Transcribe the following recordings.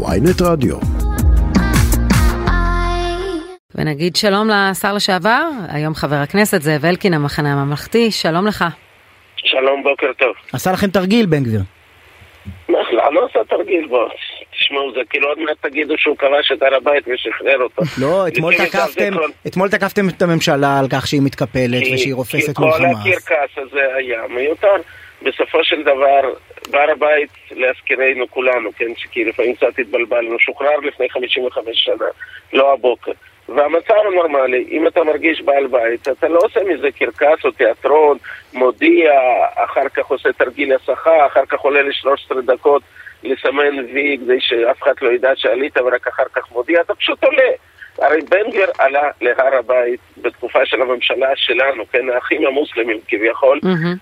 ויינט רדיו. ונגיד שלום לשר לשעבר, היום חבר הכנסת זאב אלקין, המחנה הממלכתי, שלום לך. שלום, בוקר טוב. עשה לכם תרגיל, בן גביר. מה, לא עשה תרגיל בו. תשמעו, זה כאילו עוד מעט תגידו שהוא כבש את הר הבית ושחרר אותו. לא, אתמול תקפתם, אתמול תקפתם את הממשלה על כך שהיא מתקפלת ושהיא רופסת מול כי כל חמאס. הקרקס הזה היה מיותר. בסופו של דבר, בהר הבית, להזכירנו כולנו, כן, כי לפעמים קצת התבלבלנו, שוחרר לפני 55 שנה, לא הבוקר. והמצב הנורמלי, אם אתה מרגיש בעל בית, אתה לא עושה מזה קרקס או תיאטרון, מודיע, אחר כך עושה תרגיל הסחה, אחר כך עולה ל-13 דקות לסמן וי כדי שאף אחד לא ידע שעלית ורק אחר כך מודיע, אתה פשוט עולה. הרי בן גביר עלה להר הבית בתקופה של הממשלה שלנו, כן, האחים המוסלמים כביכול, מהמם.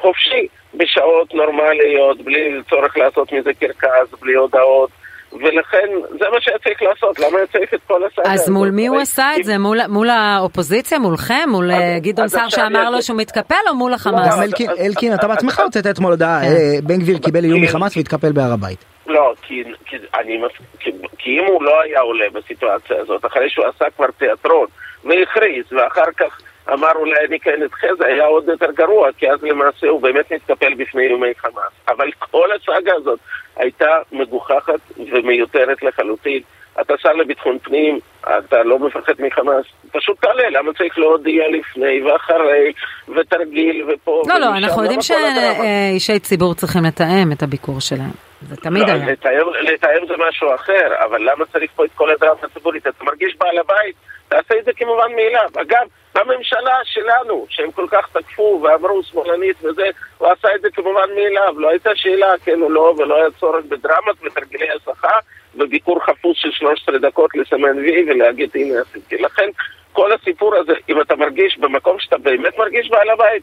חופשי, בשעות נורמליות, בלי צורך לעשות מזה קרקס, בלי הודעות, ולכן זה מה שהיה צריך לעשות, למה היה צריך את כל הסאגה אז? מול מי הוא עשה את זה? מול- מול האופוזיציה? מולכם? מול אה, גדעון סער שאמר לו שהוא מתקפל או מול החמאס? גם אלקין, אתה בעצמך הוצאת אתמול הודעה, בן גביר קיבל איום מחמאס והתקפל בהר הבית. לא, כי, כי, אני, מס- כי, אם הוא לא היה עולה בסיטואציה הזאת, אחרי שהוא עשה כבר תיאטרון והכריז, ואחר כך אמר אולי אני כן אדחה, זה היה עוד יותר גרוע, כי אז למעשה הוא באמת מתקפל בפני איומי חמאס. אבל כל הסאגה הזאת הייתה מגוחכת ומיותרת לחלוטין. אתה שר לביטחון פנים, אתה לא מפחד מחמאס, פשוט תעלה, למה צריך להודיע לפני ואחרי, ותרגיל ופה לא, לא, ומשם? אנחנו יודעים? שאישי ציבור צריכים לתאם את הביקור שלהם. זה תמיד לא, היה. לתאר, לתאר זה משהו אחר, אבל למה צריך פה את כל הדרמה הציבורית? אתה מרגיש בעל הבית, תעשה את זה כמובן מאליו. אגב, בממשלה שלנו, שהם כל כך תקפו ואמרו שמאלנית וזה, הוא עשה את זה כמובן מאליו. לא הייתה שאלה כן או לא, ולא היה צורך בדרמות ותרגילי הסחה, וביקור חפוש של 13 דקות לסמן וי ולהגיד הנה עשיתי. לכן, כל הסיפור הזה, אם אתה מרגיש במקום שאתה באמת מרגיש בעל הבית,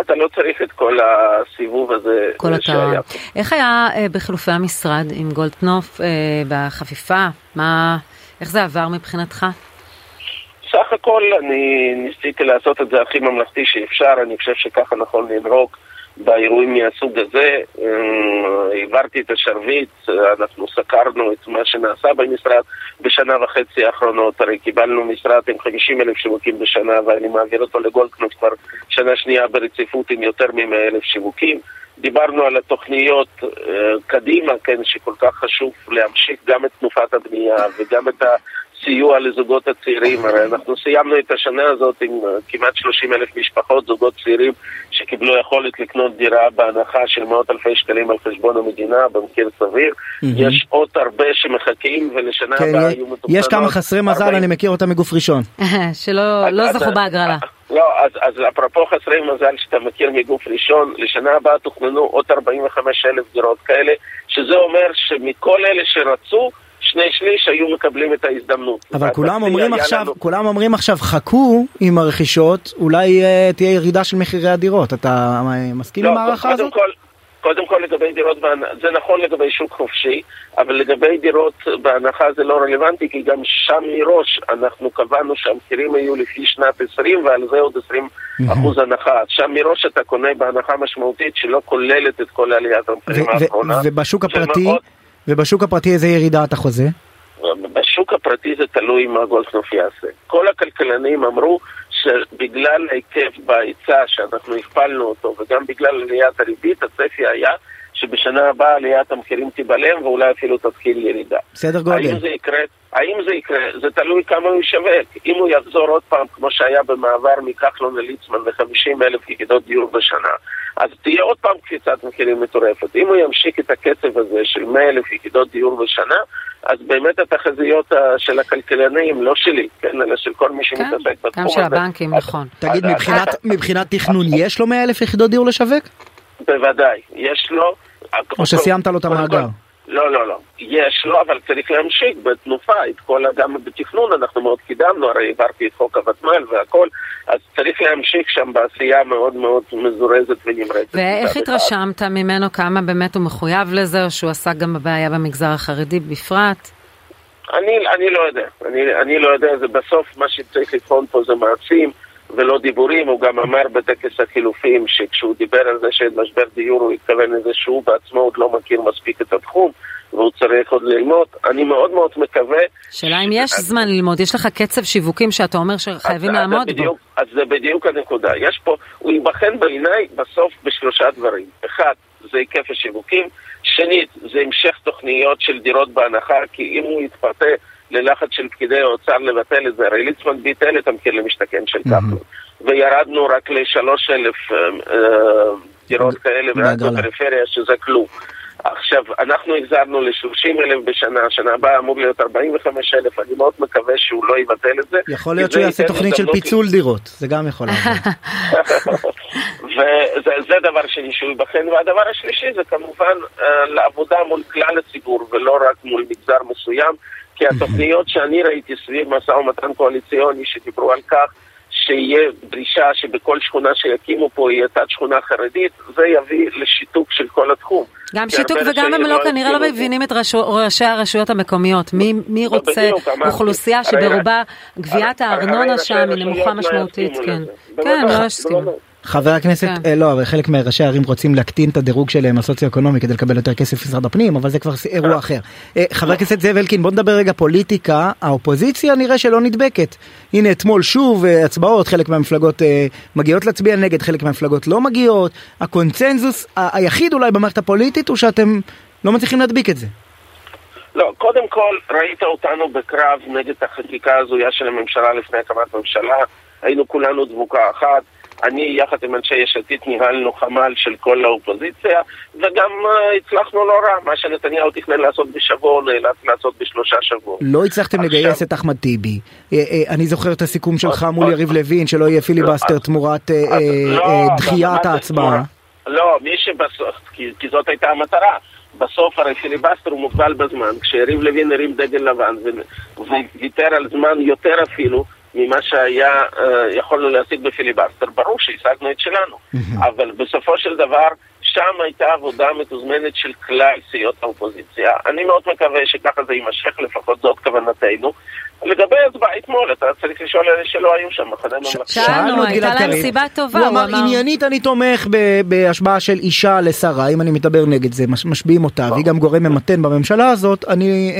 אתה לא צריך את כל הסיבוב הזה כל שהיה. פה. איך היה אה, בחילופי המשרד עם גולדקנופ אה, בחפיפה? מה... איך זה עבר מבחינתך? סך הכל אני ניסיתי לעשות את זה הכי ממלכתי שאפשר, אני חושב שככה נכון לנהוג באירועים מהסוג הזה. אה, העברתי את השרביט, אנחנו סקרנו את מה שנעשה במשרד בשנה וחצי האחרונות, הרי קיבלנו משרד עם 50 אלף שיווקים בשנה ואני מעביר אותו לגולדקנופ כבר שנה שנייה ברציפות עם יותר מ-100 אלף שיווקים. דיברנו על התוכניות אה, קדימה, כן, שכל כך חשוב להמשיך גם את תנופת הבנייה וגם את הסיוע לזוגות הצעירים. הרי אנחנו סיימנו את השנה הזאת עם אה, כמעט 30 אלף משפחות, זוגות צעירים, שקיבלו יכולת לקנות דירה בהנחה של מאות אלפי שקלים על חשבון המדינה במחיר סביר. מהמם. יש עוד הרבה שמחכים, ולשנה כן, הבאה יש- יהיו מתוכננות. יש כמה חסרי מזל, 40. אני מכיר אותם מגוף ראשון. שלא לא זכו אז- בהגרלה. לא, אז, אז אפרופו חסרי מזל שאתה מכיר מגוף ראשון, לשנה הבאה תוכננו עוד 45 אלף דירות כאלה, שזה אומר שמכל אלה שרצו, שני שליש היו מקבלים את ההזדמנות. אבל כולם אומרים עכשיו, לנו- כולם אומרים עכשיו, חכו עם הרכישות, אולי אה, תהיה ירידה של מחירי הדירות. אתה מסכים עם לא, ההערכה קודם הזאת? כל, קודם כל לגבי דירות זה נכון לגבי שוק חופשי, אבל לגבי דירות בהנחה זה לא רלוונטי, כי גם שם מראש אנחנו קבענו שהמחירים יהיו לפי שנת 20 ועל זה עוד 20 אחוז הנחה. שם מראש אתה קונה בהנחה משמעותית שלא כוללת את כל עליית המחירים האחרונה. ובשוק הפרטי, מאוד- ובשוק הפרטי איזה ירידה אתה חוזה? בשוק הפרטי זה תלוי מה גולדקנופ יעשה. כל הכלכלנים אמרו שבגלל ההיקף בהיצע שאנחנו הכפלנו אותו וגם בגלל עליית הריבית, הצפי היה שבשנה הבאה עליית המחירים תיבלם ואולי אפילו תתחיל ירידה. סדר האם גודל. זה יקרה? האם זה יקרה? זה תלוי כמה הוא ישווק. אם הוא יחזור עוד פעם, כמו שהיה במעבר מכחלון לליצמן ל-50 אלף יחידות דיור בשנה, אז תהיה עוד פעם קפיצת מחירים מטורפת. אם הוא ימשיך את הקצב הזה של 100 אלף יחידות דיור בשנה, אז באמת התחזיות ה- של הכלכלנים, לא שלי, כן, אלא של כל מי כן, שמתעסק בתחום גם של הזה. הבנקים, נכון. תגיד, מבחינת- תכנון, יש לו 100 אלף יחידות דיור לשווק? בוודאי, יש לו... או שסיימת לו את המאגר? לא, לא, לא. יש לו, אבל צריך להמשיך בתנופה, את כל, גם בתכנון אנחנו מאוד קידמנו, הרי העברתי את חוק הוותמ"ל והכל, אז צריך להמשיך שם בעשייה מאוד מאוד מזורזת ונמרצת. ואיך מצד אחד. התרשמת ממנו, כמה באמת הוא מחויב לזה, או שהוא עסק גם בבעיה במגזר החרדי בפרט? אני, אני לא יודע, אני, אני לא יודע, זה בסוף מה שצריך לבחון פה זה מעשים ולא דיבורים, הוא גם אמר בטקס החילופים שכשהוא דיבר על זה שאין משבר דיור הוא התכוון לזה שהוא בעצמו עוד לא מכיר מספיק את התחום והוא צריך עוד ללמוד. אני מאוד מאוד מקווה... שאלה אם יש זמן ללמוד, יש לך קצב שיווקים שאתה אומר שחייבים לעמוד בו. אז זה בדיוק הנקודה. יש פה, הוא ייבחן בעיניי בסוף בשלושה דברים. אחד, זה היקף השיווקים. שנית, זה המשך תוכניות של דירות בהנחה, כי אם הוא יתפתה ללחץ של פקידי האוצר לבטל את זה, הרי ליצמן ביטל את המחיר למשתכן של כחלון, וירדנו רק לשלוש אלף אה, אה, דירות כאלה, ורק בפריפריה שזה כלום. עכשיו, אנחנו החזרנו ל-30 אלף בשנה, שנה הבאה אמור להיות 45 אלף, אני מאוד מקווה שהוא לא יבטל את זה. יכול להיות שהוא יעשה תוכנית של פיצול דירות, זה גם יכול לעבוד. וזה דבר שני שהוא ייבחן, והדבר השלישי זה כמובן אה, לעבודה מול כלל הציבור ולא רק מול מגזר מסוים, כי התוכניות שאני ראיתי סביב משא ומתן קואליציוני שדיברו על כך שיהיה דרישה שבכל שכונה שיקימו פה יהיה תת שכונה חרדית, זה יביא לשיתוק של כל התחום. גם שיתוק וגם הם לא, כנראה לא מבינים את ראשי הרשויות המקומיות. מי, מי רוצה אוכלוסייה שברובה גביית הארנונה שם היא נמוכה משמעותית, כן. כן, לא יסכימו. חבר הכנסת, כן. אה, לא, אבל חלק מראשי הערים רוצים להקטין את הדירוג שלהם הסוציו-אקונומי כדי לקבל יותר כסף ממשרד הפנים, אבל זה כבר אירוע אחר. אה, חבר הכנסת זאב אלקין, בוא נדבר רגע פוליטיקה. האופוזיציה נראה שלא נדבקת. הנה אתמול שוב אה, הצבעות, חלק מהמפלגות אה, מגיעות להצביע נגד, חלק מהמפלגות לא מגיעות. הקונצנזוס היחיד אולי במערכת הפוליטית הוא שאתם לא מצליחים להדביק את זה. לא, קודם כל ראית אותנו בקרב נגד החקיקה ההזויה של הממשלה לפני הקמת ממשלה. היינו כולנו דבוקה אחת. אני יחד עם אנשי יש עתיד ניהלנו חמ"ל של כל האופוזיציה וגם uh, הצלחנו לא רע, מה שנתניהו תכנן לעשות בשבוע הוא נאלץ לעשות בשלושה שבועות. לא הצלחתם עכשיו... לגייס את אחמד טיבי. אה, אה, אני זוכר את הסיכום שלך מול יריב לוין שלא יהיה פיליבסטר תמורת לא, דחיית ההצבעה. לא, מי שבסוף, כי, כי זאת הייתה המטרה. בסוף הרי פיליבסטר הוא מוגבל בזמן, כשיריב לוין הרים דגל לבן וויתר על זמן יותר אפילו, ממה שהיה אה, יכולנו להשיג בפיליבסטר. ברור שהשגנו את שלנו, אבל בסופו של דבר שם הייתה עבודה מתוזמנת של כלל סיעות האופוזיציה. אני מאוד מקווה שככה זה יימשך, לפחות זאת כוונתנו. לגבי הצבעה אתמול, אתה צריך לשאול אלה שלא היו שם, מחנה ממלכתי. שאלנו, הייתה להם סיבה טובה, הוא אמר, עניינית אני תומך בהשבעה של אישה לשרה, אם אני מדבר נגד זה, משביעים אותה, והיא גם גורם ממתן בממשלה הזאת, אני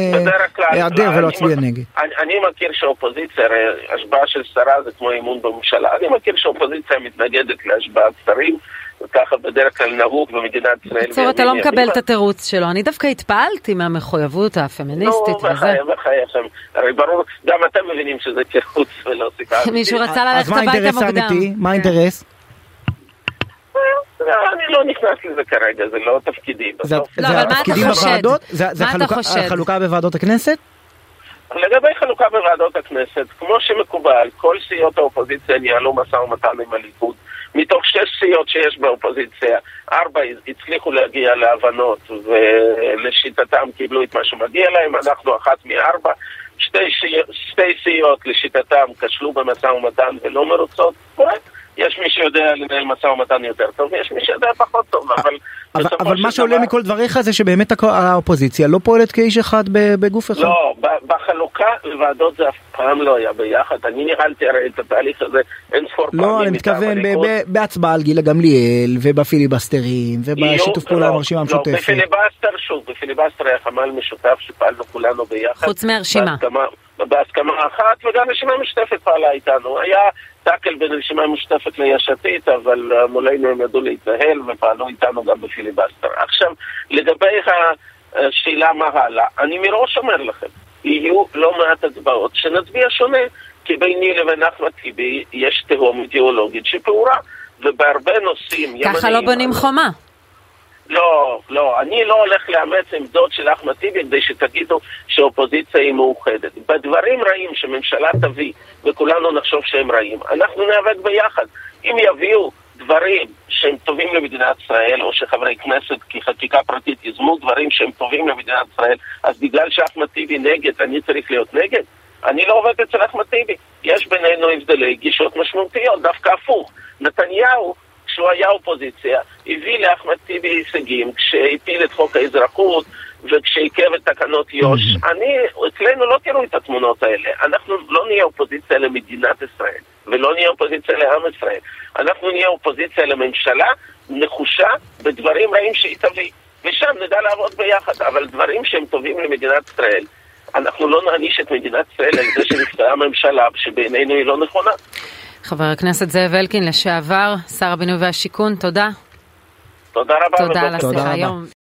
אעדר ולא אצביע נגד. אני מכיר שאופוזיציה, הרי השבעה של שרה זה כמו אמון בממשלה, אני מכיר שאופוזיציה מתנגדת להשבעת שרים. ככה בדרך כלל נהוג במדינת ישראל. בקיצור, אתה לא מקבל את התירוץ שלו. אני דווקא התפעלתי מהמחויבות הפמיניסטית וזה. נו, בחייך, בחייך. הרי ברור, גם אתם מבינים שזה תירוץ ולא סיבה. מישהו רצה ללכת הביתה מוקדם. מה האינטרס? אני לא נכנס לזה כרגע, זה לא תפקידי. זה התפקידים בוועדות? זה החלוקה בוועדות הכנסת? לגבי חלוקה בוועדות הכנסת, כמו שמקובל, כל סיעות האופוזיציה ניהלו משא ומתן עם הליכוד. מתוך שש סיעות שיש באופוזיציה, ארבע הצליחו להגיע להבנות ולשיטתם קיבלו את מה שמגיע להם, אנחנו אחת מארבע. שתי, שתי סיעות לשיטתם כשלו במשא ומתן ולא מרוצות, יש מי שיודע לנהל משא ומתן יותר טוב, ויש מי שיודע פחות טוב, אבל... אבל, אבל מה שעולה דבר... מכל דבריך זה שבאמת האופוזיציה לא פועלת כאיש אחד בגוף אחד. לא, בחלוקה לוועדות זה אף פעם לא היה ביחד. אני ניהלתי הרי את התהליך הזה אין ספור לא, פעמים. לא, אני מתכוון בהצבעה על גילה גמליאל, ובפיליבסטרים, ובשיתוף פעולה עם הרשימה המשותפת. לא, בפיליבסטר, שוב, בפיליבסטר היה חמ"ל משותף שפעלנו כולנו ביחד. חוץ מהרשימה. בהסכמה אחת, וגם רשימה משותפת פעלה איתנו. היה טאקל בין רשימה משותפת ליש עתיד, אבל מולנו הם ידעו להתנהל ופעלו איתנו גם בפיליבסטר. עכשיו, לגבי השאלה מה הלאה, אני מראש אומר לכם, יהיו לא מעט הצבעות שנצביע שונה, כי ביני לבין אחמד טיבי יש תהום אידיאולוגית שפעורה, ובהרבה נושאים... ככה לא בונים חומה. לא, לא, אני לא הולך לאמץ עמדות של אחמד טיבי כדי שתגידו שהאופוזיציה היא מאוחדת. בדברים רעים שממשלה תביא, וכולנו נחשוב שהם רעים, אנחנו ניאבק ביחד. אם יביאו דברים שהם טובים למדינת ישראל, או שחברי כנסת כחקיקה פרטית יזמו דברים שהם טובים למדינת ישראל, אז בגלל שאחמד טיבי נגד, אני צריך להיות נגד? אני לא עובד אצל אחמד טיבי. יש בינינו הבדלי גישות משמעותיות, דווקא הפוך. נתניהו כשהוא היה אופוזיציה, הביא לאחמד טיבי הישגים כשהפיל את חוק האזרחות וכשעיכב את תקנות יו"ש. אני, אצלנו לא תראו את התמונות האלה. אנחנו לא נהיה אופוזיציה למדינת ישראל, ולא נהיה אופוזיציה לעם ישראל. אנחנו נהיה אופוזיציה לממשלה נחושה בדברים רעים שהיא תביא. ושם נדע לעבוד ביחד. אבל דברים שהם טובים למדינת ישראל, אנחנו לא נעניש את מדינת ישראל על זה שנפגעה ממשלה שבעינינו היא לא נכונה. חבר הכנסת זאב אלקין, לשעבר, שר הבינוי והשיכון, תודה. תודה רבה. תודה על השיחה היום.